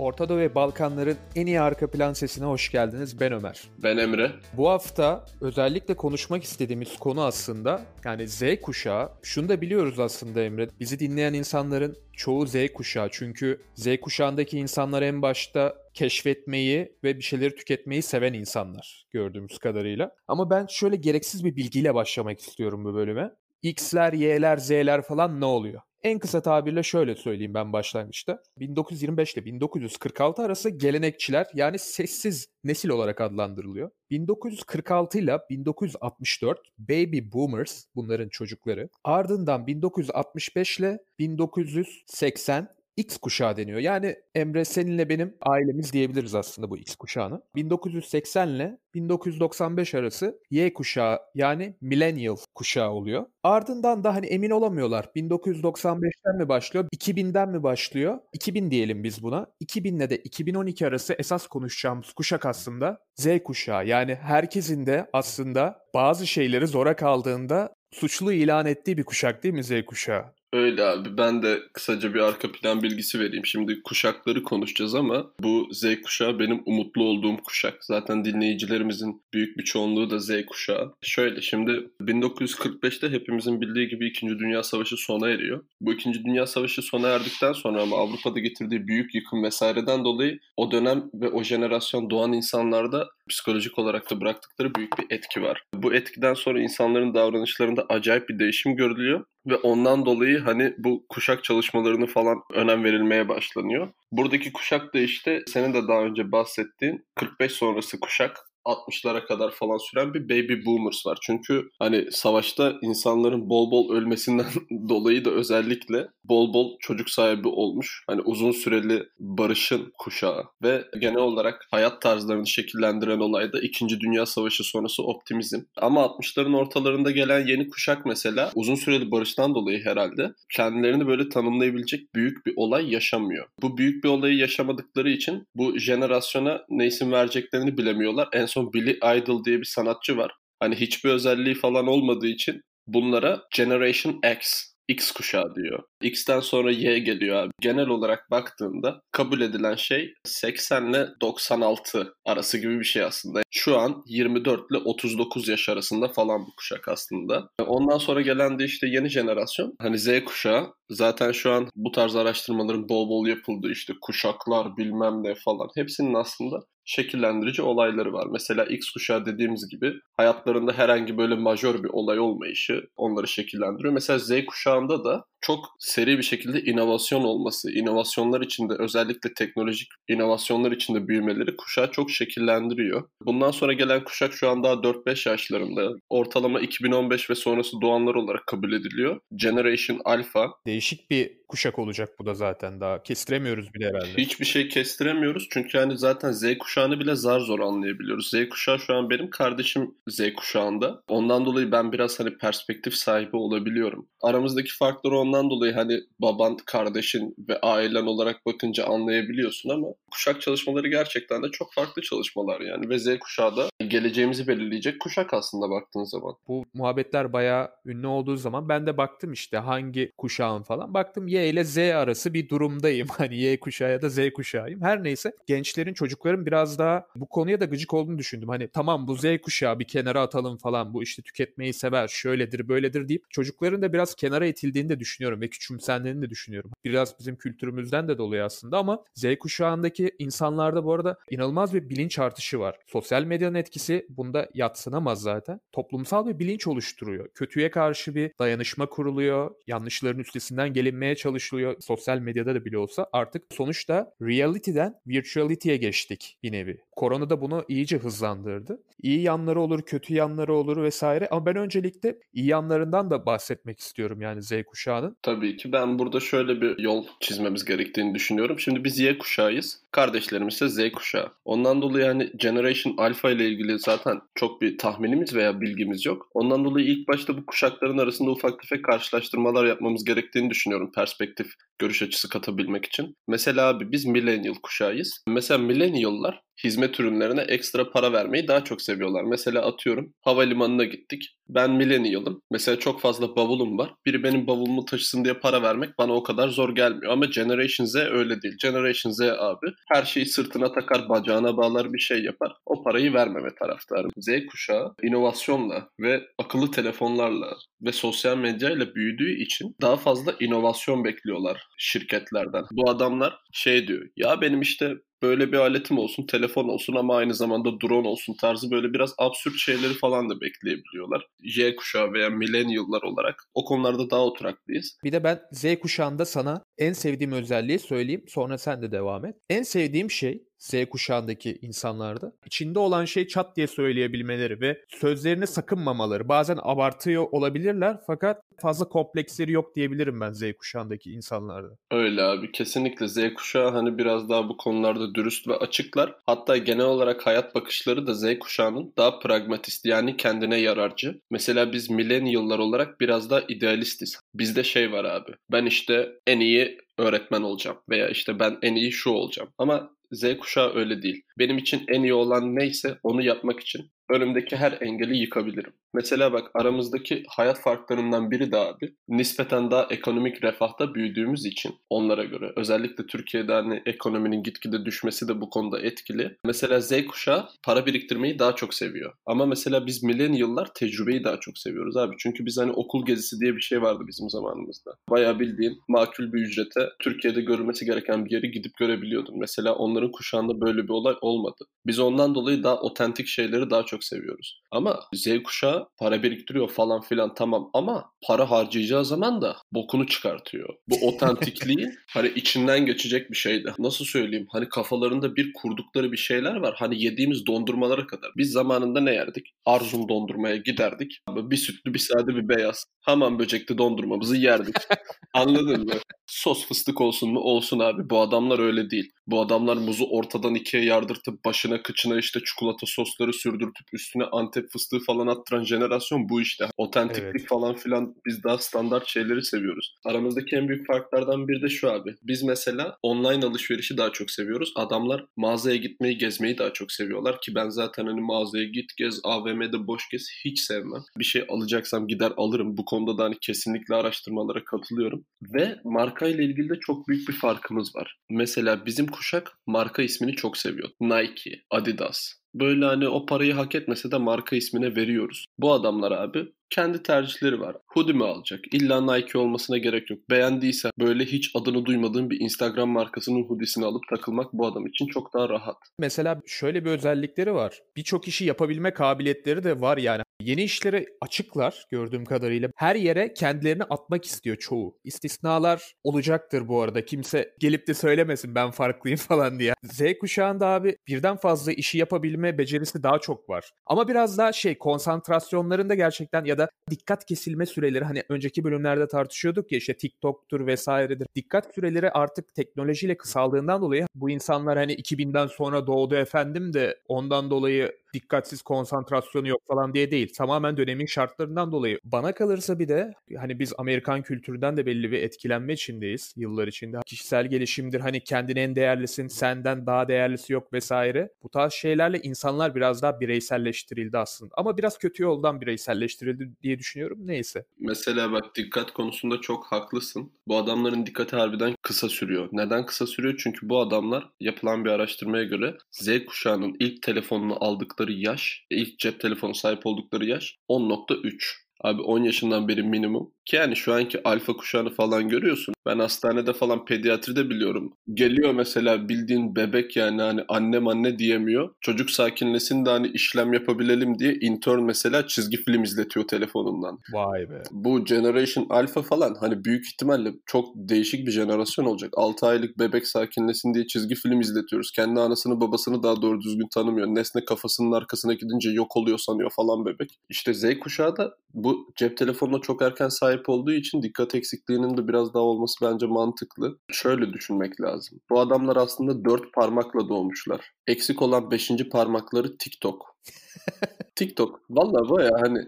Orta Doğu ve Balkanların en iyi arka plan sesine hoş geldiniz. Ben Ömer. Ben Emre. Bu hafta özellikle konuşmak istediğimiz konu aslında yani Z kuşağı. Şunu da biliyoruz aslında Emre. Bizi dinleyen insanların çoğu Z kuşağı. Çünkü Z kuşağındaki insanlar en başta keşfetmeyi ve bir şeyleri tüketmeyi seven insanlar gördüğümüz kadarıyla. Ama ben şöyle gereksiz bir bilgiyle başlamak istiyorum bu bölüme. X'ler, Y'ler, Z'ler falan ne oluyor? En kısa tabirle şöyle söyleyeyim ben başlangıçta. 1925 ile 1946 arası gelenekçiler yani sessiz nesil olarak adlandırılıyor. 1946 ile 1964 Baby Boomers bunların çocukları. Ardından 1965 ile 1980 X kuşağı deniyor. Yani Emre seninle benim ailemiz diyebiliriz aslında bu X kuşağını. 1980 ile 1995 arası Y kuşağı yani millennial kuşağı oluyor. Ardından da hani emin olamıyorlar. 1995'ten mi başlıyor, 2000'den mi başlıyor? 2000 diyelim biz buna. 2000 ile de 2012 arası esas konuşacağımız kuşak aslında Z kuşağı. Yani herkesin de aslında bazı şeyleri zora kaldığında suçlu ilan ettiği bir kuşak değil mi Z kuşağı? Öyle abi. Ben de kısaca bir arka plan bilgisi vereyim. Şimdi kuşakları konuşacağız ama bu Z kuşağı benim umutlu olduğum kuşak. Zaten dinleyicilerimizin büyük bir çoğunluğu da Z kuşağı. Şöyle şimdi 1945'te hepimizin bildiği gibi 2. Dünya Savaşı sona eriyor. Bu 2. Dünya Savaşı sona erdikten sonra ama Avrupa'da getirdiği büyük yıkım vesaireden dolayı o dönem ve o jenerasyon doğan insanlarda psikolojik olarak da bıraktıkları büyük bir etki var. Bu etkiden sonra insanların davranışlarında acayip bir değişim görülüyor ve ondan dolayı hani bu kuşak çalışmalarını falan önem verilmeye başlanıyor. Buradaki kuşak da işte senin de daha önce bahsettiğin 45 sonrası kuşak 60'lara kadar falan süren bir baby boomers var. Çünkü hani savaşta insanların bol bol ölmesinden dolayı da özellikle bol bol çocuk sahibi olmuş. Hani uzun süreli barışın kuşağı ve genel olarak hayat tarzlarını şekillendiren olay da 2. Dünya Savaşı sonrası optimizm. Ama 60'ların ortalarında gelen yeni kuşak mesela uzun süreli barıştan dolayı herhalde kendilerini böyle tanımlayabilecek büyük bir olay yaşamıyor. Bu büyük bir olayı yaşamadıkları için bu jenerasyona ne isim vereceklerini bilemiyorlar. En son Billy Idol diye bir sanatçı var. Hani hiçbir özelliği falan olmadığı için bunlara Generation X X kuşağı diyor. X'ten sonra Y geliyor abi. Genel olarak baktığında kabul edilen şey 80 ile 96 arası gibi bir şey aslında. Şu an 24 ile 39 yaş arasında falan bu kuşak aslında. Ondan sonra gelen de işte yeni jenerasyon. Hani Z kuşağı. Zaten şu an bu tarz araştırmaların bol bol yapıldığı işte kuşaklar bilmem ne falan. Hepsinin aslında şekillendirici olayları var. Mesela X kuşağı dediğimiz gibi hayatlarında herhangi böyle majör bir olay olmayışı onları şekillendiriyor. Mesela Z kuşağında da çok seri bir şekilde inovasyon olması, inovasyonlar içinde özellikle teknolojik inovasyonlar içinde büyümeleri kuşağı çok şekillendiriyor. Bundan sonra gelen kuşak şu an daha 4-5 yaşlarında. Ortalama 2015 ve sonrası doğanlar olarak kabul ediliyor. Generation Alpha. Değişik bir kuşak olacak bu da zaten daha. Kestiremiyoruz bile herhalde. Hiçbir şey kestiremiyoruz çünkü hani zaten Z kuşağını bile zar zor anlayabiliyoruz. Z kuşağı şu an benim kardeşim Z kuşağında. Ondan dolayı ben biraz hani perspektif sahibi olabiliyorum. Aramızdaki farkları ondan dolayı hani baban, kardeşin ve ailen olarak bakınca anlayabiliyorsun ama kuşak çalışmaları gerçekten de çok farklı çalışmalar yani ve Z kuşağı da geleceğimizi belirleyecek kuşak aslında baktığın zaman. Bu muhabbetler bayağı ünlü olduğu zaman ben de baktım işte hangi kuşağın falan. Baktım Y ile Z arası bir durumdayım. Hani Y kuşağı ya da Z kuşağıyım. Her neyse gençlerin, çocukların biraz daha bu konuya da gıcık olduğunu düşündüm. Hani tamam bu Z kuşağı bir kenara atalım falan. Bu işte tüketmeyi sever, şöyledir, böyledir deyip çocukların da biraz kenara itildiğini de düşünüyorum ve küçümsendiğini de düşünüyorum. Biraz bizim kültürümüzden de dolayı aslında ama Z kuşağındaki insanlarda bu arada inanılmaz bir bilinç artışı var. Sosyal medyanın etkisi bunda yatsınamaz zaten. Toplumsal bir bilinç oluşturuyor. Kötüye karşı bir dayanışma kuruluyor. Yanlışların üstesinden gelinmeye çalışılıyor. Sosyal medyada da bile olsa artık sonuçta reality'den virtuality'ye geçtik bir nevi. Korona da bunu iyice hızlandırdı. İyi yanları olur, kötü yanları olur vesaire ama ben öncelikle iyi yanlarından da bahsetmek istiyorum yani Z kuşağının. Tabii ki ben burada şöyle bir yol çizmemiz gerektiğini düşünüyorum. Şimdi biz Y kuşağıyız. Kardeşlerimiz ise Z kuşağı. Ondan dolayı yani Generation Alpha ile ilgili zaten çok bir tahminimiz veya bilgimiz yok. Ondan dolayı ilk başta bu kuşakların arasında ufak tefek karşılaştırmalar yapmamız gerektiğini düşünüyorum perspektif görüş açısı katabilmek için. Mesela abi biz millennial kuşağıyız. Mesela millennial'lar hizmet ürünlerine ekstra para vermeyi daha çok seviyorlar. Mesela atıyorum havalimanına gittik. Ben millennial'ım. Mesela çok fazla bavulum var. Biri benim bavulumu taşısın diye para vermek bana o kadar zor gelmiyor. Ama Generation Z öyle değil. Generation Z abi her şeyi sırtına takar, bacağına bağlar bir şey yapar. O parayı vermeme taraftarı. Z kuşağı inovasyonla ve akıllı telefonlarla ve sosyal medyayla büyüdüğü için daha fazla inovasyon bekliyorlar şirketlerden. Bu adamlar şey diyor. Ya benim işte böyle bir aletim olsun, telefon olsun ama aynı zamanda drone olsun tarzı böyle biraz absürt şeyleri falan da bekleyebiliyorlar. Y kuşağı veya millennial'lar olarak o konularda daha oturaklıyız. Bir de ben Z kuşağında sana en sevdiğim özelliği söyleyeyim sonra sen de devam et. En sevdiğim şey Z kuşağındaki insanlarda içinde olan şey çat diye söyleyebilmeleri ve sözlerini sakınmamaları. Bazen abartıyor olabilirler fakat fazla kompleksleri yok diyebilirim ben Z kuşağındaki insanlarda. Öyle abi kesinlikle Z kuşağı hani biraz daha bu konularda dürüst ve açıklar. Hatta genel olarak hayat bakışları da Z kuşağının daha pragmatist yani kendine yararcı. Mesela biz millennial'lar olarak biraz daha idealistiz. Bizde şey var abi. Ben işte en iyi öğretmen olacağım veya işte ben en iyi şu olacağım. Ama Z kuşağı öyle değil. Benim için en iyi olan neyse onu yapmak için önümdeki her engeli yıkabilirim. Mesela bak aramızdaki hayat farklarından biri de abi nispeten daha ekonomik refahta büyüdüğümüz için onlara göre özellikle Türkiye'de hani ekonominin gitgide düşmesi de bu konuda etkili. Mesela Z kuşağı para biriktirmeyi daha çok seviyor. Ama mesela biz millennial'lar tecrübeyi daha çok seviyoruz abi. Çünkü biz hani okul gezisi diye bir şey vardı bizim zamanımızda. Bayağı bildiğin makul bir ücrete Türkiye'de görülmesi gereken bir yeri gidip görebiliyordun. Mesela onların kuşağında böyle bir olay olmadı. Biz ondan dolayı daha otentik şeyleri daha çok seviyoruz. Ama Z kuşağı para biriktiriyor falan filan tamam ama para harcayacağı zaman da bokunu çıkartıyor. Bu otentikliği hani içinden geçecek bir şeydi. Nasıl söyleyeyim? Hani kafalarında bir kurdukları bir şeyler var. Hani yediğimiz dondurmalara kadar. Biz zamanında ne yerdik? Arzum dondurmaya giderdik. Bir sütlü bir sade bir beyaz. Hamam böcekli dondurmamızı yerdik. Anladın mı? Sos fıstık olsun mu? Olsun abi. Bu adamlar öyle değil. Bu adamlar muzu ortadan ikiye yardırtıp başına kıçına işte çikolata sosları sürdürtüp üstüne antep fıstığı falan attıran jenerasyon bu işte. Otentiklik evet. falan filan biz daha standart şeyleri seviyoruz. Aramızdaki en büyük farklardan biri de şu abi. Biz mesela online alışverişi daha çok seviyoruz. Adamlar mağazaya gitmeyi, gezmeyi daha çok seviyorlar ki ben zaten hani mağazaya git gez, AVM'de boş gez hiç sevmem. Bir şey alacaksam gider alırım. Bu konuda da hani kesinlikle araştırmalara katılıyorum. Ve marka ile ilgili de çok büyük bir farkımız var. Mesela bizim kuşak marka ismini çok seviyor. Nike, Adidas, böyle hani o parayı hak etmese de marka ismine veriyoruz. Bu adamlar abi kendi tercihleri var. Hoodie mi alacak? İlla Nike olmasına gerek yok. Beğendiyse böyle hiç adını duymadığın bir Instagram markasının hoodiesini alıp takılmak bu adam için çok daha rahat. Mesela şöyle bir özellikleri var. Birçok işi yapabilme kabiliyetleri de var yani. Yeni işlere açıklar gördüğüm kadarıyla. Her yere kendilerini atmak istiyor çoğu. İstisnalar olacaktır bu arada. Kimse gelip de söylemesin ben farklıyım falan diye. Z kuşağında abi birden fazla işi yapabilme becerisi daha çok var. Ama biraz daha şey konsantrasyonlarında gerçekten ya da dikkat kesilme süreleri hani önceki bölümlerde tartışıyorduk ya işte TikTok'tur vesairedir. Dikkat süreleri artık teknolojiyle kısaldığından dolayı bu insanlar hani 2000'den sonra doğdu efendim de ondan dolayı dikkatsiz konsantrasyonu yok falan diye değil. Tamamen dönemin şartlarından dolayı. Bana kalırsa bir de hani biz Amerikan kültüründen de belli bir etkilenme içindeyiz yıllar içinde. Kişisel gelişimdir hani kendin en değerlisin, senden daha değerlisi yok vesaire. Bu tarz şeylerle insanlar biraz daha bireyselleştirildi aslında. Ama biraz kötü yoldan bireyselleştirildi diye düşünüyorum. Neyse. Mesela bak dikkat konusunda çok haklısın. Bu adamların dikkati harbiden kısa sürüyor. Neden kısa sürüyor? Çünkü bu adamlar yapılan bir araştırmaya göre Z kuşağının ilk telefonunu aldıkları yaş, ilk cep telefonu sahip oldukları yaş 10.3. Abi 10 yaşından beri minimum. Ki yani şu anki alfa kuşağını falan görüyorsun. Ben hastanede falan pediatride biliyorum. Geliyor mesela bildiğin bebek yani hani annem anne diyemiyor. Çocuk sakinlesin de hani işlem yapabilelim diye intern mesela çizgi film izletiyor telefonundan. Vay be. Bu Generation Alpha falan hani büyük ihtimalle çok değişik bir jenerasyon olacak. 6 aylık bebek sakinlesin diye çizgi film izletiyoruz. Kendi anasını babasını daha doğru düzgün tanımıyor. Nesne kafasının arkasına gidince yok oluyor sanıyor falan bebek. İşte Z kuşağı da bu cep telefonuna çok erken sahip olduğu için dikkat eksikliğinin de biraz daha olması bence mantıklı. Şöyle düşünmek lazım. Bu adamlar aslında dört parmakla doğmuşlar. Eksik olan beşinci parmakları TikTok. TikTok. Valla baya hani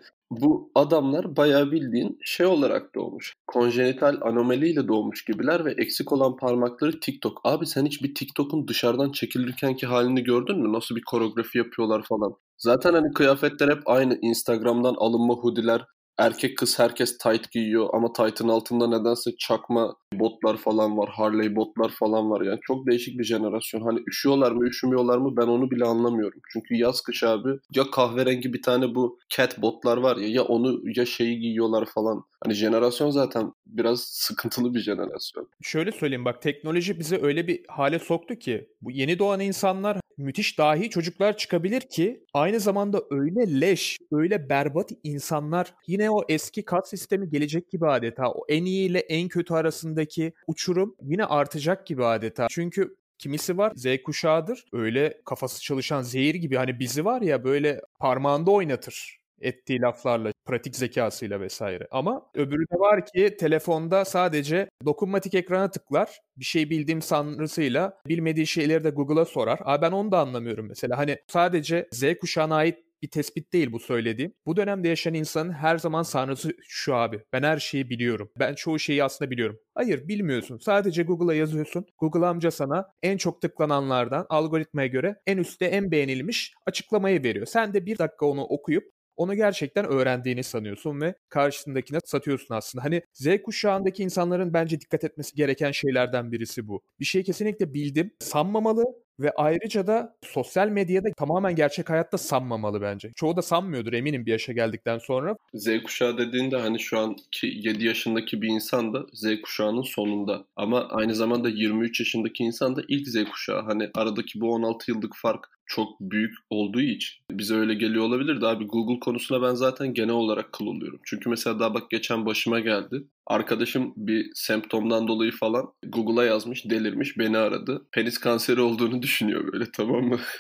bu adamlar bayağı bildiğin şey olarak doğmuş. Konjenital anomaliyle doğmuş gibiler ve eksik olan parmakları TikTok. Abi sen hiç bir TikTok'un dışarıdan çekilirkenki halini gördün mü? Nasıl bir koreografi yapıyorlar falan. Zaten hani kıyafetler hep aynı. Instagram'dan alınma hoodiler, erkek kız herkes tight giyiyor ama tight'ın altında nedense çakma botlar falan var. Harley botlar falan var yani. Çok değişik bir jenerasyon. Hani üşüyorlar mı üşümüyorlar mı ben onu bile anlamıyorum. Çünkü yaz kış abi ya kahverengi bir tane bu cat botlar var ya ya onu ya şeyi giyiyorlar falan. Hani jenerasyon zaten biraz sıkıntılı bir jenerasyon. Şöyle söyleyeyim bak teknoloji bizi öyle bir hale soktu ki bu yeni doğan insanlar müthiş dahi çocuklar çıkabilir ki aynı zamanda öyle leş, öyle berbat insanlar yine o eski kat sistemi gelecek gibi adeta. O en iyi ile en kötü arasındaki uçurum yine artacak gibi adeta. Çünkü Kimisi var Z kuşağıdır. Öyle kafası çalışan zehir gibi hani bizi var ya böyle parmağında oynatır ettiği laflarla, pratik zekasıyla vesaire. Ama öbürü de var ki telefonda sadece dokunmatik ekrana tıklar. Bir şey bildiğim sanrısıyla bilmediği şeyleri de Google'a sorar. Aa ben onu da anlamıyorum mesela. Hani sadece Z kuşağına ait bir tespit değil bu söylediğim. Bu dönemde yaşayan insanın her zaman sanrısı şu abi. Ben her şeyi biliyorum. Ben çoğu şeyi aslında biliyorum. Hayır bilmiyorsun. Sadece Google'a yazıyorsun. Google amca sana en çok tıklananlardan algoritmaya göre en üstte en beğenilmiş açıklamayı veriyor. Sen de bir dakika onu okuyup onu gerçekten öğrendiğini sanıyorsun ve karşısındakine satıyorsun aslında. Hani Z kuşağındaki insanların bence dikkat etmesi gereken şeylerden birisi bu. Bir şey kesinlikle bildim, sanmamalı ve ayrıca da sosyal medyada tamamen gerçek hayatta sanmamalı bence. Çoğu da sanmıyordur eminim bir yaşa geldikten sonra. Z kuşağı dediğinde hani şu anki 7 yaşındaki bir insan da Z kuşağının sonunda. Ama aynı zamanda 23 yaşındaki insan da ilk Z kuşağı. Hani aradaki bu 16 yıllık fark çok büyük olduğu için bize öyle geliyor olabilir de abi Google konusuna ben zaten genel olarak kıl oluyorum. Çünkü mesela daha bak geçen başıma geldi. Arkadaşım bir semptomdan dolayı falan Google'a yazmış, delirmiş, beni aradı. Penis kanseri olduğunu düşünüyor böyle tamam mı?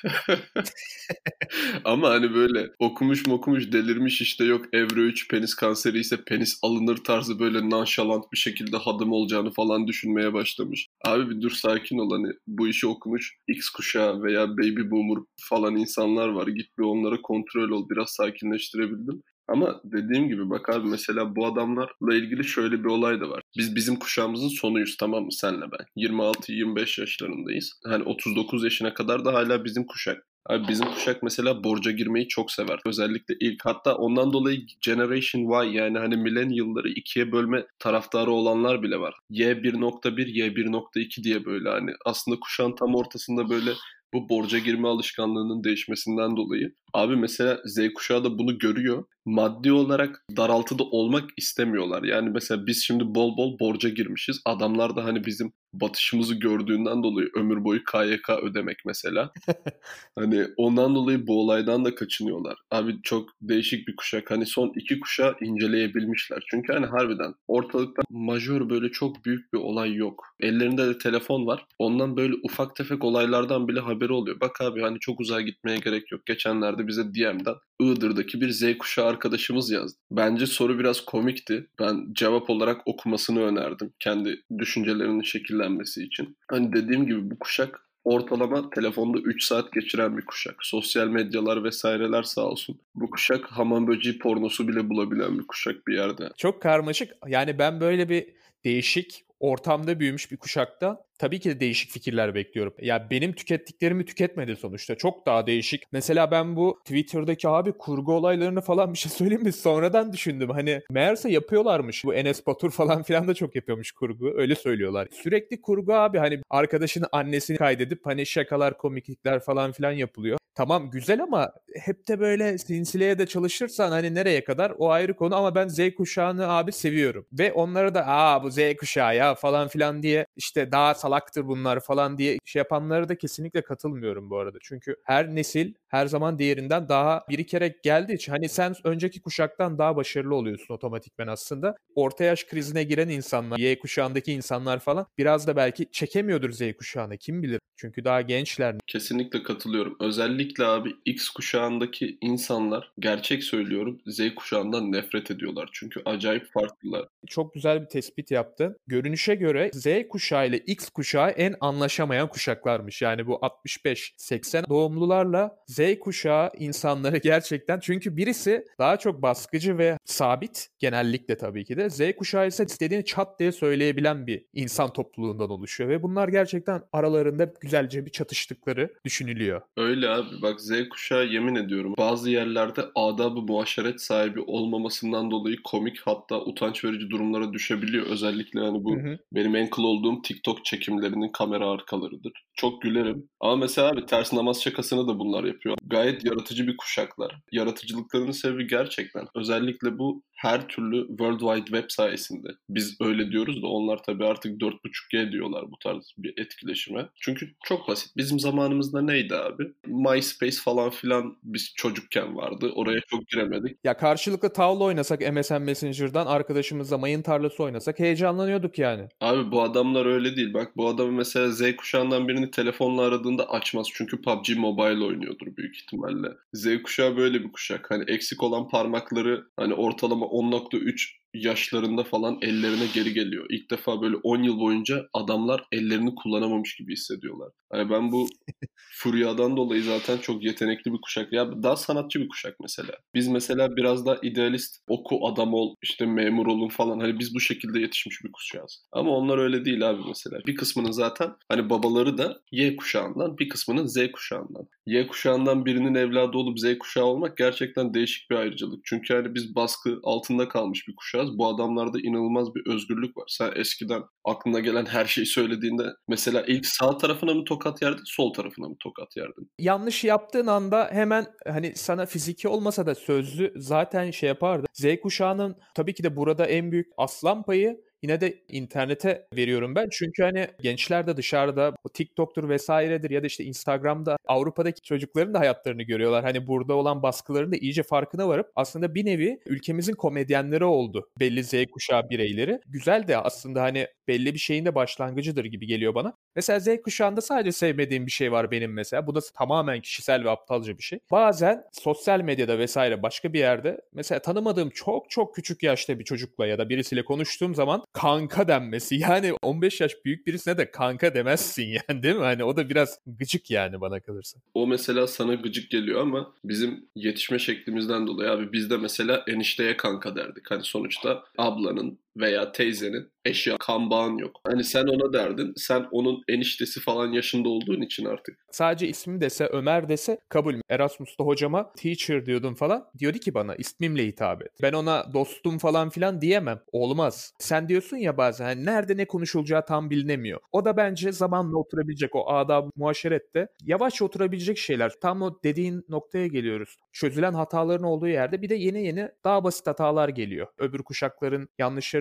Ama hani böyle okumuş mu okumuş delirmiş işte yok evre 3 penis kanseri ise penis alınır tarzı böyle nonchalant bir şekilde hadım olacağını falan düşünmeye başlamış. Abi bir dur sakin ol hani bu işi okumuş X kuşağı veya baby boomer falan insanlar var. Git bir onlara kontrol ol biraz sakinleştirebildim. Ama dediğim gibi bak abi mesela bu adamlarla ilgili şöyle bir olay da var. Biz bizim kuşağımızın sonuyuz tamam mı senle ben. 26-25 yaşlarındayız. Hani 39 yaşına kadar da hala bizim kuşak. Abi bizim kuşak mesela borca girmeyi çok sever. Özellikle ilk hatta ondan dolayı Generation Y yani hani millennial'ları ikiye bölme taraftarı olanlar bile var. Y 1.1, Y 1.2 diye böyle hani aslında kuşağın tam ortasında böyle bu borca girme alışkanlığının değişmesinden dolayı. Abi mesela Z kuşağı da bunu görüyor. Maddi olarak daraltıda olmak istemiyorlar. Yani mesela biz şimdi bol bol borca girmişiz. Adamlar da hani bizim batışımızı gördüğünden dolayı ömür boyu KYK ödemek mesela. hani ondan dolayı bu olaydan da kaçınıyorlar. Abi çok değişik bir kuşak. Hani son iki kuşağı inceleyebilmişler. Çünkü hani harbiden ortalıkta majör böyle çok büyük bir olay yok. Ellerinde de telefon var. Ondan böyle ufak tefek olaylardan bile haberi oluyor. Bak abi hani çok uzağa gitmeye gerek yok. Geçenlerde bize DM'den Iğdır'daki bir Z kuşağı arkadaşımız yazdı. Bence soru biraz komikti. Ben cevap olarak okumasını önerdim. Kendi düşüncelerinin şekillenmesi için. Hani dediğim gibi bu kuşak ortalama telefonda 3 saat geçiren bir kuşak. Sosyal medyalar vesaireler sağ olsun. Bu kuşak hamam böceği pornosu bile bulabilen bir kuşak bir yerde. Çok karmaşık. Yani ben böyle bir değişik ortamda büyümüş bir kuşakta tabii ki de değişik fikirler bekliyorum. Ya benim tükettiklerimi tüketmedi sonuçta. Çok daha değişik. Mesela ben bu Twitter'daki abi kurgu olaylarını falan bir şey söyleyeyim mi? Sonradan düşündüm. Hani meğerse yapıyorlarmış. Bu Enes Batur falan filan da çok yapıyormuş kurgu. Öyle söylüyorlar. Sürekli kurgu abi hani arkadaşının annesini kaydedip hani şakalar, komiklikler falan filan yapılıyor. Tamam güzel ama hep de böyle sinsiliğe de çalışırsan hani nereye kadar o ayrı konu ama ben Z kuşağını abi seviyorum. Ve onlara da aa bu Z kuşağı ya falan filan diye işte daha salaktır bunlar falan diye şey yapanlara da kesinlikle katılmıyorum bu arada. Çünkü her nesil her zaman diğerinden daha birikerek geldiği için hani sen önceki kuşaktan daha başarılı oluyorsun otomatikmen aslında. Orta yaş krizine giren insanlar, Y kuşağındaki insanlar falan biraz da belki çekemiyordur Z kuşağına kim bilir. Çünkü daha gençler. Kesinlikle katılıyorum. Özellikle abi X kuşağındaki insanlar gerçek söylüyorum Z kuşağından nefret ediyorlar. Çünkü acayip farklılar. Çok güzel bir tespit yaptın. Görünüşe göre Z kuşağı kuşağı ile X kuşağı en anlaşamayan kuşaklarmış. Yani bu 65-80 doğumlularla Z kuşağı insanları gerçekten çünkü birisi daha çok baskıcı ve sabit genellikle tabii ki de. Z kuşağı ise istediğini çat diye söyleyebilen bir insan topluluğundan oluşuyor ve bunlar gerçekten aralarında güzelce bir çatıştıkları düşünülüyor. Öyle abi bak Z kuşağı yemin ediyorum bazı yerlerde adab-ı muaşeret sahibi olmamasından dolayı komik hatta utanç verici durumlara düşebiliyor. Özellikle hani bu hı hı. benim en kıl olduğum TikTok çekimlerinin kamera arkalarıdır. Çok gülerim. Ama mesela abi ters namaz şakasını da bunlar yapıyor. Gayet yaratıcı bir kuşaklar. Yaratıcılıklarının sebebi gerçekten. Özellikle bu her türlü World Wide Web sayesinde. Biz öyle diyoruz da onlar tabii artık 4.5G diyorlar bu tarz bir etkileşime. Çünkü çok basit. Bizim zamanımızda neydi abi? MySpace falan filan biz çocukken vardı. Oraya çok giremedik. Ya karşılıklı tavla oynasak MSN Messenger'dan arkadaşımızla mayın tarlası oynasak heyecanlanıyorduk yani. Abi bu adamlar öyle değil. Bak bu adamı mesela Z kuşağından birini telefonla aradığında açmaz. Çünkü PUBG Mobile oynuyordur büyük ihtimalle. Z kuşağı böyle bir kuşak. Hani eksik olan parmakları hani ortalama 10.3 yaşlarında falan ellerine geri geliyor. İlk defa böyle 10 yıl boyunca adamlar ellerini kullanamamış gibi hissediyorlar. Hani ben bu Furya'dan dolayı zaten çok yetenekli bir kuşak. Ya daha sanatçı bir kuşak mesela. Biz mesela biraz daha idealist, oku adam ol, işte memur olun falan. Hani biz bu şekilde yetişmiş bir kuşağız. Ama onlar öyle değil abi mesela. Bir kısmının zaten hani babaları da Y kuşağından, bir kısmının Z kuşağından. Y kuşağından birinin evladı olup Z kuşağı olmak gerçekten değişik bir ayrıcalık. Çünkü hani biz baskı altında kalmış bir kuşağız. Bu adamlarda inanılmaz bir özgürlük var. Sen eskiden aklına gelen her şeyi söylediğinde mesela ilk sağ tarafına mı tokat yerdin, sol tarafına mı tokat yerdin? Yanlış yaptığın anda hemen hani sana fiziki olmasa da sözlü zaten şey yapardı. Z kuşağının tabii ki de burada en büyük aslan payı Yine de internete veriyorum ben. Çünkü hani gençler de dışarıda TikTok'tur vesairedir ya da işte Instagram'da Avrupa'daki çocukların da hayatlarını görüyorlar. Hani burada olan baskıların da iyice farkına varıp aslında bir nevi ülkemizin komedyenleri oldu. Belli Z kuşağı bireyleri. Güzel de aslında hani belli bir şeyin de başlangıcıdır gibi geliyor bana. Mesela Z kuşağında sadece sevmediğim bir şey var benim mesela. Bu da tamamen kişisel ve aptalca bir şey. Bazen sosyal medyada vesaire başka bir yerde mesela tanımadığım çok çok küçük yaşta bir çocukla ya da birisiyle konuştuğum zaman kanka denmesi. Yani 15 yaş büyük birisine de kanka demezsin yani değil mi? Hani o da biraz gıcık yani bana kalırsa. O mesela sana gıcık geliyor ama bizim yetişme şeklimizden dolayı abi biz de mesela enişteye kanka derdik. Hani sonuçta ablanın veya teyzenin eşya kan yok. Hani sen ona derdin. Sen onun eniştesi falan yaşında olduğun için artık. Sadece ismi dese Ömer dese kabul. Erasmus'ta hocama teacher diyordum falan. Diyordu ki bana ismimle hitap et. Ben ona dostum falan filan diyemem. Olmaz. Sen diyorsun ya bazen hani nerede ne konuşulacağı tam bilinemiyor. O da bence zamanla oturabilecek o adab muaşerette yavaş oturabilecek şeyler. Tam o dediğin noktaya geliyoruz. Çözülen hataların olduğu yerde bir de yeni yeni daha basit hatalar geliyor. Öbür kuşakların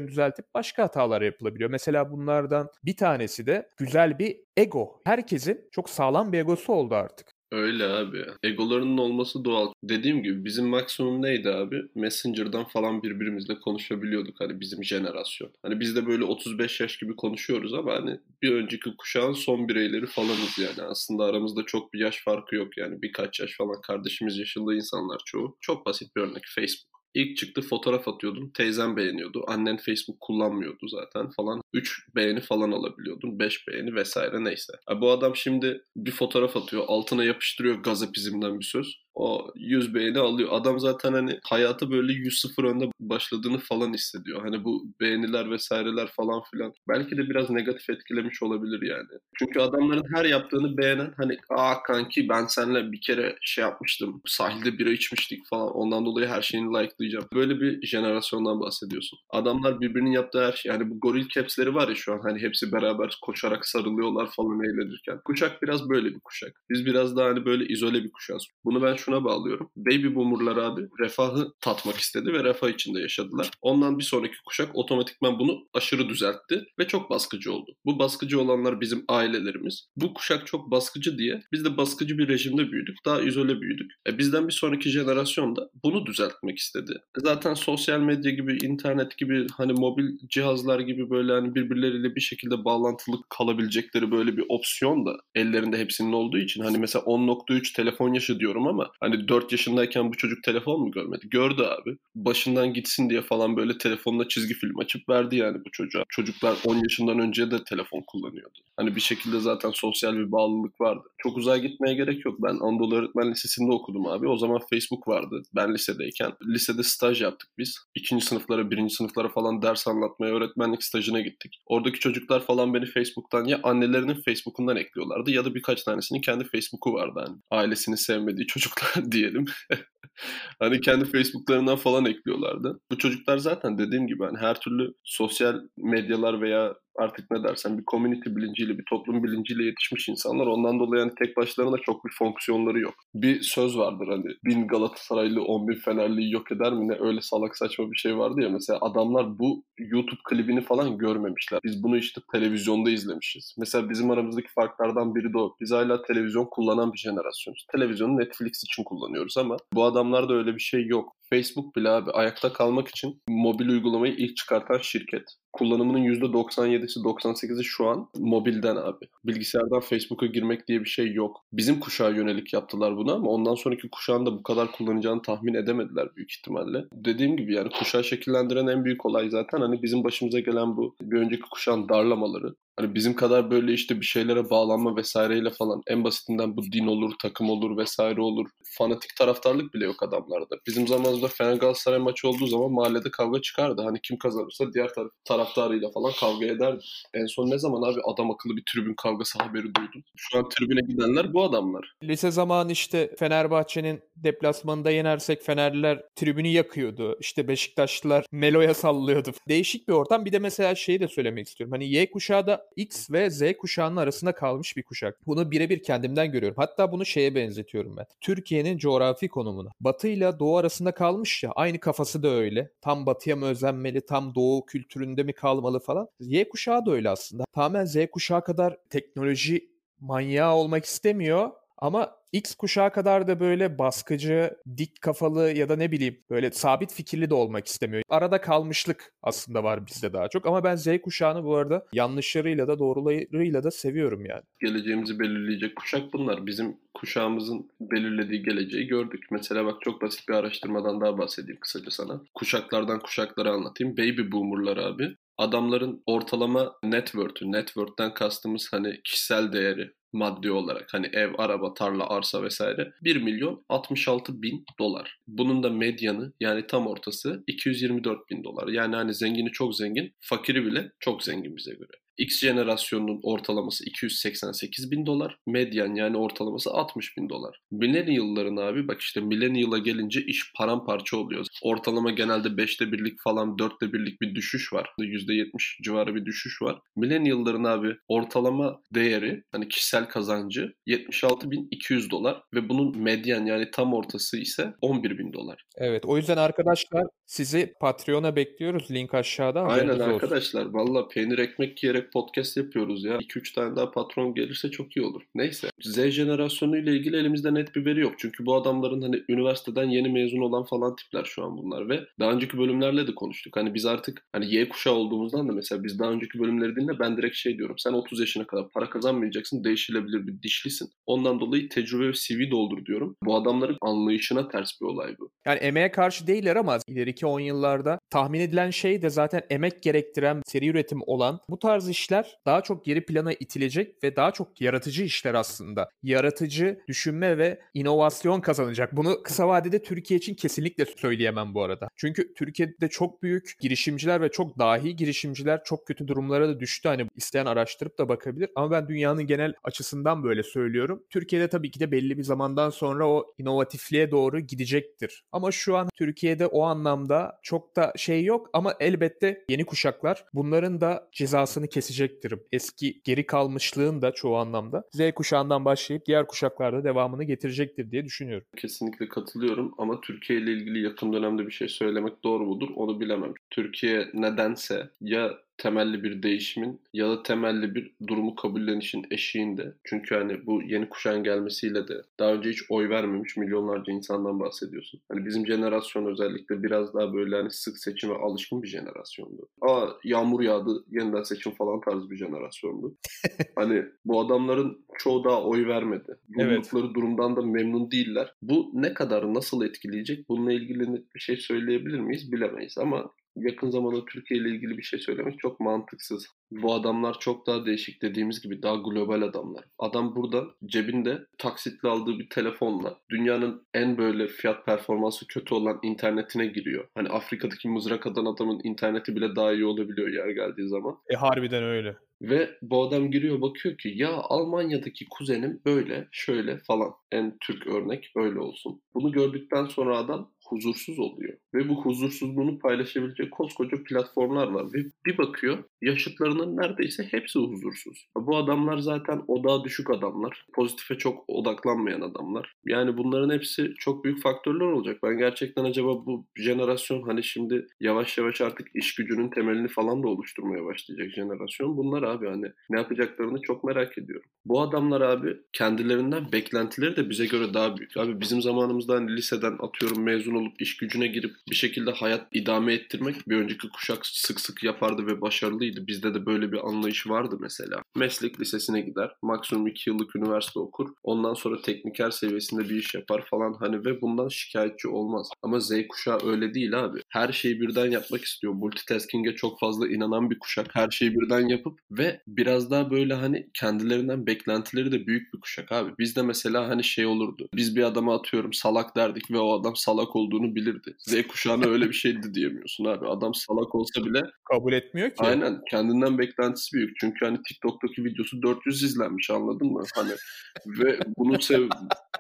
yanlışlarını düzeltip başka hatalar yapılabiliyor. Mesela bunlardan bir tanesi de güzel bir ego. Herkesin çok sağlam bir egosu oldu artık. Öyle abi. Egolarının olması doğal. Dediğim gibi bizim maksimum neydi abi? Messenger'dan falan birbirimizle konuşabiliyorduk hani bizim jenerasyon. Hani biz de böyle 35 yaş gibi konuşuyoruz ama hani bir önceki kuşağın son bireyleri falanız yani. Aslında aramızda çok bir yaş farkı yok yani. Birkaç yaş falan kardeşimiz yaşında insanlar çoğu. Çok basit bir örnek Facebook. İlk çıktı fotoğraf atıyordun. Teyzem beğeniyordu. Annen Facebook kullanmıyordu zaten falan. 3 beğeni falan alabiliyordun. 5 beğeni vesaire neyse. Ya bu adam şimdi bir fotoğraf atıyor. Altına yapıştırıyor gazapizmden bir söz o 100 beğeni alıyor. Adam zaten hani hayatı böyle 100-0 önde başladığını falan hissediyor. Hani bu beğeniler vesaireler falan filan belki de biraz negatif etkilemiş olabilir yani. Çünkü adamların her yaptığını beğenen hani aa kanki ben seninle bir kere şey yapmıştım sahilde bira içmiştik falan ondan dolayı her şeyini likelayacağım. Böyle bir jenerasyondan bahsediyorsun. Adamlar birbirinin yaptığı her şey yani bu goril capsleri var ya şu an hani hepsi beraber koşarak sarılıyorlar falan eğlenirken. Kuşak biraz böyle bir kuşak. Biz biraz daha hani böyle izole bir kuşağız. Bunu ben şuna bağlıyorum. Baby boomerlar abi refahı tatmak istedi ve refah içinde yaşadılar. Ondan bir sonraki kuşak otomatikman bunu aşırı düzeltti ve çok baskıcı oldu. Bu baskıcı olanlar bizim ailelerimiz. Bu kuşak çok baskıcı diye biz de baskıcı bir rejimde büyüdük. Daha izole büyüdük. E bizden bir sonraki jenerasyon da bunu düzeltmek istedi. Zaten sosyal medya gibi, internet gibi hani mobil cihazlar gibi böyle hani birbirleriyle bir şekilde bağlantılı kalabilecekleri böyle bir opsiyon da ellerinde hepsinin olduğu için hani mesela 10.3 telefon yaşı diyorum ama hani 4 yaşındayken bu çocuk telefon mu görmedi? Gördü abi. Başından gitsin diye falan böyle telefonla çizgi film açıp verdi yani bu çocuğa. Çocuklar 10 yaşından önce de telefon kullanıyordu. Hani bir şekilde zaten sosyal bir bağlılık vardı. Çok uzağa gitmeye gerek yok. Ben Anadolu Öğretmen Lisesi'nde okudum abi. O zaman Facebook vardı. Ben lisedeyken. Lisede staj yaptık biz. İkinci sınıflara, birinci sınıflara falan ders anlatmaya öğretmenlik stajına gittik. Oradaki çocuklar falan beni Facebook'tan ya annelerinin Facebook'undan ekliyorlardı ya da birkaç tanesinin kendi Facebook'u vardı hani. Ailesini sevmediği çocuklar diyelim. Hani kendi Facebook'larından falan ekliyorlardı. Bu çocuklar zaten dediğim gibi hani her türlü sosyal medyalar veya artık ne dersen bir community bilinciyle, bir toplum bilinciyle yetişmiş insanlar. Ondan dolayı yani tek başlarına çok bir fonksiyonları yok. Bir söz vardır hani bin Galatasaraylı on bin Fenerli'yi yok eder mi ne öyle salak saçma bir şey vardı ya. Mesela adamlar bu YouTube klibini falan görmemişler. Biz bunu işte televizyonda izlemişiz. Mesela bizim aramızdaki farklardan biri de o. Biz hala televizyon kullanan bir jenerasyonuz. Televizyonu Netflix için kullanıyoruz ama bu adamlarda öyle bir şey yok. Facebook bile abi ayakta kalmak için mobil uygulamayı ilk çıkartan şirket. Kullanımının %97'si 98'i şu an mobilden abi. Bilgisayardan Facebook'a girmek diye bir şey yok. Bizim kuşağa yönelik yaptılar bunu ama ondan sonraki kuşağın da bu kadar kullanacağını tahmin edemediler büyük ihtimalle. Dediğim gibi yani kuşağı şekillendiren en büyük olay zaten hani bizim başımıza gelen bu bir önceki kuşağın darlamaları. Hani bizim kadar böyle işte bir şeylere bağlanma vesaireyle falan en basitinden bu din olur, takım olur vesaire olur. Fanatik taraftarlık bile yok adamlarda. Bizim zamanımızda Fener Galatasaray maçı olduğu zaman mahallede kavga çıkardı. Hani kim kazanırsa diğer taraf taraftarıyla falan kavga ederdi. En son ne zaman abi adam akıllı bir tribün kavgası haberi duydum. Şu an tribüne gidenler bu adamlar. Lise zamanı işte Fenerbahçe'nin deplasmanında yenersek Fenerliler tribünü yakıyordu. İşte Beşiktaşlılar Melo'ya sallıyordu. Değişik bir ortam. Bir de mesela şeyi de söylemek istiyorum. Hani Y kuşağı da X ve Z kuşağının arasında kalmış bir kuşak. Bunu birebir kendimden görüyorum. Hatta bunu şeye benzetiyorum ben. Türkiye'nin coğrafi konumuna. Batı ile Doğu arasında kalmış ya. Aynı kafası da öyle. Tam batıya mı özenmeli, tam Doğu kültüründe mi kalmalı falan. Y kuşağı da öyle aslında. Tamamen Z kuşağı kadar teknoloji manyağı olmak istemiyor ama X kuşağı kadar da böyle baskıcı, dik kafalı ya da ne bileyim böyle sabit fikirli de olmak istemiyor. Arada kalmışlık aslında var bizde daha çok ama ben Z kuşağını bu arada yanlışlarıyla da doğrularıyla da seviyorum yani. Geleceğimizi belirleyecek kuşak bunlar. Bizim kuşağımızın belirlediği geleceği gördük. Mesela bak çok basit bir araştırmadan daha bahsedeyim kısaca sana. Kuşaklardan kuşaklara anlatayım. Baby boomerlar abi adamların ortalama net worth'ü, net worth'ten kastımız hani kişisel değeri, maddi olarak hani ev, araba, tarla, arsa vesaire 1 milyon 66 bin dolar. Bunun da medyanı yani tam ortası 224 bin dolar. Yani hani zengini çok zengin, fakiri bile çok zengin bize göre. X jenerasyonunun ortalaması 288 bin dolar. Medyan yani ortalaması 60 bin dolar. Millennial'ların abi bak işte millennial'a gelince iş paramparça oluyor. Ortalama genelde 5'te birlik falan 4'te birlik bir düşüş var. %70 civarı bir düşüş var. Millennial'ların abi ortalama değeri hani kişisel kazancı 76.200 dolar ve bunun medyan yani tam ortası ise 11 bin dolar. Evet o yüzden arkadaşlar sizi Patreon'a bekliyoruz. Link aşağıda. Aynen arkadaşlar. Valla peynir ekmek yiyerek podcast yapıyoruz ya. 2-3 tane daha patron gelirse çok iyi olur. Neyse. Z jenerasyonu ile ilgili elimizde net bir veri yok. Çünkü bu adamların hani üniversiteden yeni mezun olan falan tipler şu an bunlar ve daha önceki bölümlerle de konuştuk. Hani biz artık hani Y kuşağı olduğumuzdan da mesela biz daha önceki bölümleri dinle ben direkt şey diyorum. Sen 30 yaşına kadar para kazanmayacaksın. Değişilebilir bir dişlisin. Ondan dolayı tecrübe ve CV doldur diyorum. Bu adamların anlayışına ters bir olay bu. Yani emeğe karşı değiller ama ileriki 10 yıllarda tahmin edilen şey de zaten emek gerektiren seri üretim olan bu tarz işler daha çok geri plana itilecek ve daha çok yaratıcı işler aslında. Yaratıcı düşünme ve inovasyon kazanacak. Bunu kısa vadede Türkiye için kesinlikle söyleyemem bu arada. Çünkü Türkiye'de çok büyük girişimciler ve çok dahi girişimciler çok kötü durumlara da düştü. Hani isteyen araştırıp da bakabilir. Ama ben dünyanın genel açısından böyle söylüyorum. Türkiye'de tabii ki de belli bir zamandan sonra o inovatifliğe doğru gidecektir. Ama şu an Türkiye'de o anlamda çok da şey yok ama elbette yeni kuşaklar bunların da cezasını kesecektir. Eski geri kalmışlığın da çoğu anlamda Z kuşağından başlayıp diğer kuşaklarda devamını getirecektir diye düşünüyorum. Kesinlikle katılıyorum ama Türkiye ile ilgili yakın dönemde bir şey söylemek doğru mudur onu bilemem. Türkiye nedense ya temelli bir değişimin ya da temelli bir durumu kabullenişin eşiğinde. Çünkü hani bu yeni kuşağın gelmesiyle de daha önce hiç oy vermemiş milyonlarca insandan bahsediyorsun. Hani bizim jenerasyon özellikle biraz daha böyle hani sık seçime alışkın bir jenerasyondu. Aa yağmur yağdı yeniden seçim falan tarzı bir jenerasyondu. hani bu adamların çoğu daha oy vermedi. Bulundukları evet. durumdan da memnun değiller. Bu ne kadar nasıl etkileyecek? Bununla ilgili bir şey söyleyebilir miyiz? Bilemeyiz ama yakın zamanda Türkiye ile ilgili bir şey söylemek çok mantıksız. Bu adamlar çok daha değişik dediğimiz gibi daha global adamlar. Adam burada cebinde taksitle aldığı bir telefonla dünyanın en böyle fiyat performansı kötü olan internetine giriyor. Hani Afrika'daki mızrak atan adamın interneti bile daha iyi olabiliyor yer geldiği zaman. E harbiden öyle. Ve bu adam giriyor bakıyor ki ya Almanya'daki kuzenim böyle şöyle falan. En Türk örnek öyle olsun. Bunu gördükten sonra adam huzursuz oluyor. Ve bu huzursuzluğunu paylaşabilecek koskoca platformlar var. Ve bir bakıyor yaşıtlarının neredeyse hepsi huzursuz. Bu adamlar zaten odağa düşük adamlar. Pozitife çok odaklanmayan adamlar. Yani bunların hepsi çok büyük faktörler olacak. Ben gerçekten acaba bu jenerasyon hani şimdi yavaş yavaş artık iş gücünün temelini falan da oluşturmaya başlayacak jenerasyon. Bunlar abi hani ne yapacaklarını çok merak ediyorum. Bu adamlar abi kendilerinden beklentileri de bize göre daha büyük. Abi bizim zamanımızda hani liseden atıyorum mezun olup iş gücüne girip bir şekilde hayat idame ettirmek bir önceki kuşak sık sık yapardı ve başarılıydı. Bizde de böyle bir anlayış vardı mesela. Meslek lisesine gider. Maksimum 2 yıllık üniversite okur. Ondan sonra tekniker seviyesinde bir iş yapar falan hani ve bundan şikayetçi olmaz. Ama Z kuşağı öyle değil abi. Her şeyi birden yapmak istiyor. Multitasking'e çok fazla inanan bir kuşak. Her şeyi birden yapıp ve biraz daha böyle hani kendilerinden beklentileri de büyük bir kuşak abi. Bizde mesela hani şey olurdu. Biz bir adama atıyorum salak derdik ve o adam salak olduğunu bilirdi. Z kuşağına öyle bir şeydi diyemiyorsun abi. Adam salak olsa bile kabul etmiyor ki. Aynen. Kendinden beklentisi büyük. Çünkü hani TikTok'taki videosu 400 izlenmiş anladın mı? Hani ve bunu sev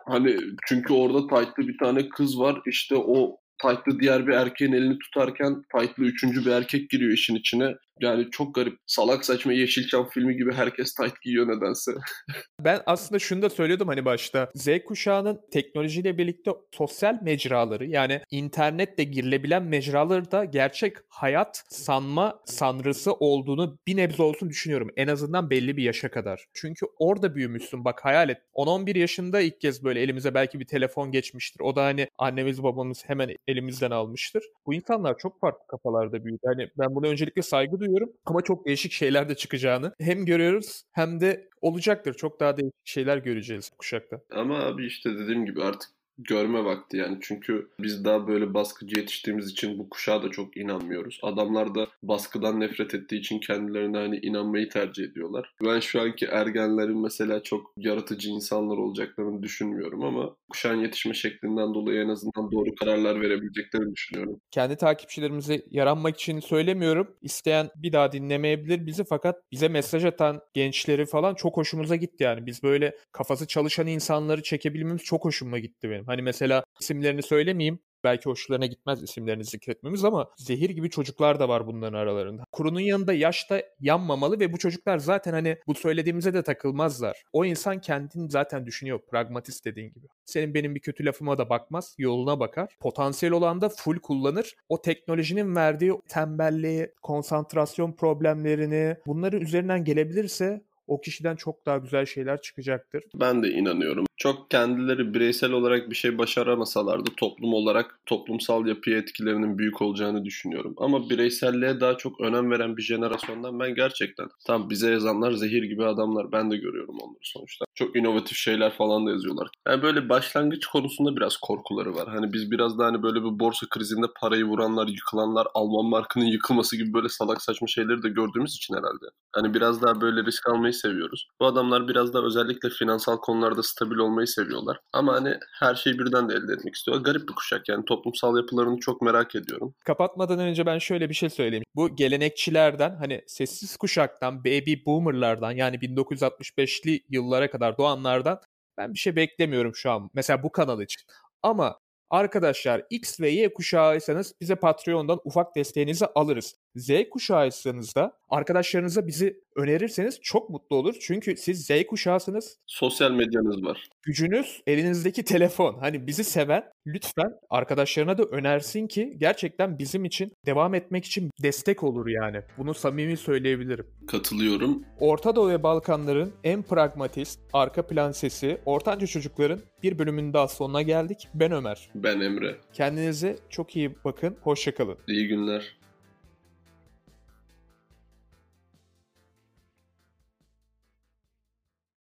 hani çünkü orada tight'lı bir tane kız var. İşte o tight'lı diğer bir erkeğin elini tutarken tight'lı üçüncü bir erkek giriyor işin içine. Yani çok garip. Salak saçma Yeşilçam filmi gibi herkes tight giyiyor nedense. ben aslında şunu da söylüyordum hani başta. Z kuşağının teknolojiyle birlikte sosyal mecraları yani internetle girilebilen mecraları da gerçek hayat sanma sanrısı olduğunu bir nebze olsun düşünüyorum. En azından belli bir yaşa kadar. Çünkü orada büyümüşsün. Bak hayal et. 10-11 yaşında ilk kez böyle elimize belki bir telefon geçmiştir. O da hani annemiz babamız hemen elimizden almıştır. Bu insanlar çok farklı kafalarda büyüdü. Hani ben bunu öncelikle saygı duyuyorum ama çok değişik şeyler de çıkacağını hem görüyoruz hem de olacaktır. Çok daha değişik şeyler göreceğiz kuşakta. Ama abi işte dediğim gibi artık görme vakti yani. Çünkü biz daha böyle baskıcı yetiştiğimiz için bu kuşağa da çok inanmıyoruz. Adamlar da baskıdan nefret ettiği için kendilerine hani inanmayı tercih ediyorlar. Ben şu anki ergenlerin mesela çok yaratıcı insanlar olacaklarını düşünmüyorum ama kuşağın yetişme şeklinden dolayı en azından doğru kararlar verebileceklerini düşünüyorum. Kendi takipçilerimize yaranmak için söylemiyorum. İsteyen bir daha dinlemeyebilir bizi fakat bize mesaj atan gençleri falan çok hoşumuza gitti yani. Biz böyle kafası çalışan insanları çekebilmemiz çok hoşuma gitti benim. Hani mesela isimlerini söylemeyeyim. Belki hoşlarına gitmez isimlerini zikretmemiz ama zehir gibi çocuklar da var bunların aralarında. Kurunun yanında yaş da yanmamalı ve bu çocuklar zaten hani bu söylediğimize de takılmazlar. O insan kendini zaten düşünüyor. Pragmatist dediğin gibi. Senin benim bir kötü lafıma da bakmaz. Yoluna bakar. Potansiyel olan da full kullanır. O teknolojinin verdiği tembelliği, konsantrasyon problemlerini bunları üzerinden gelebilirse o kişiden çok daha güzel şeyler çıkacaktır. Ben de inanıyorum. Çok kendileri bireysel olarak bir şey başaramasalar da toplum olarak toplumsal yapıya etkilerinin büyük olacağını düşünüyorum. Ama bireyselliğe daha çok önem veren bir jenerasyondan ben gerçekten tam bize yazanlar zehir gibi adamlar. Ben de görüyorum onları sonuçta. Çok inovatif şeyler falan da yazıyorlar. Yani böyle başlangıç konusunda biraz korkuları var. Hani biz biraz da hani böyle bir borsa krizinde parayı vuranlar, yıkılanlar, Alman markının yıkılması gibi böyle salak saçma şeyleri de gördüğümüz için herhalde. Hani biraz daha böyle risk almayı seviyoruz. Bu adamlar biraz da özellikle finansal konularda stabil olmayı seviyorlar. Ama hani her şeyi birden de elde etmek istiyorlar. Garip bir kuşak yani toplumsal yapılarını çok merak ediyorum. Kapatmadan önce ben şöyle bir şey söyleyeyim. Bu gelenekçilerden hani sessiz kuşaktan, baby boomerlardan yani 1965'li yıllara kadar doğanlardan ben bir şey beklemiyorum şu an. Mesela bu kanal için. Ama Arkadaşlar X ve Y kuşağıysanız bize Patreon'dan ufak desteğinizi alırız. Z kuşağıysanız da arkadaşlarınıza bizi önerirseniz çok mutlu olur. Çünkü siz Z kuşağısınız. Sosyal medyanız var. Gücünüz elinizdeki telefon. Hani bizi seven lütfen arkadaşlarına da önersin ki gerçekten bizim için devam etmek için destek olur yani. Bunu samimi söyleyebilirim. Katılıyorum. Orta Doğu ve Balkanların en pragmatist, arka plan sesi, ortanca çocukların bir bölümünün daha sonuna geldik. Ben Ömer. Ben Emre. Kendinize çok iyi bakın. Hoşçakalın. İyi günler.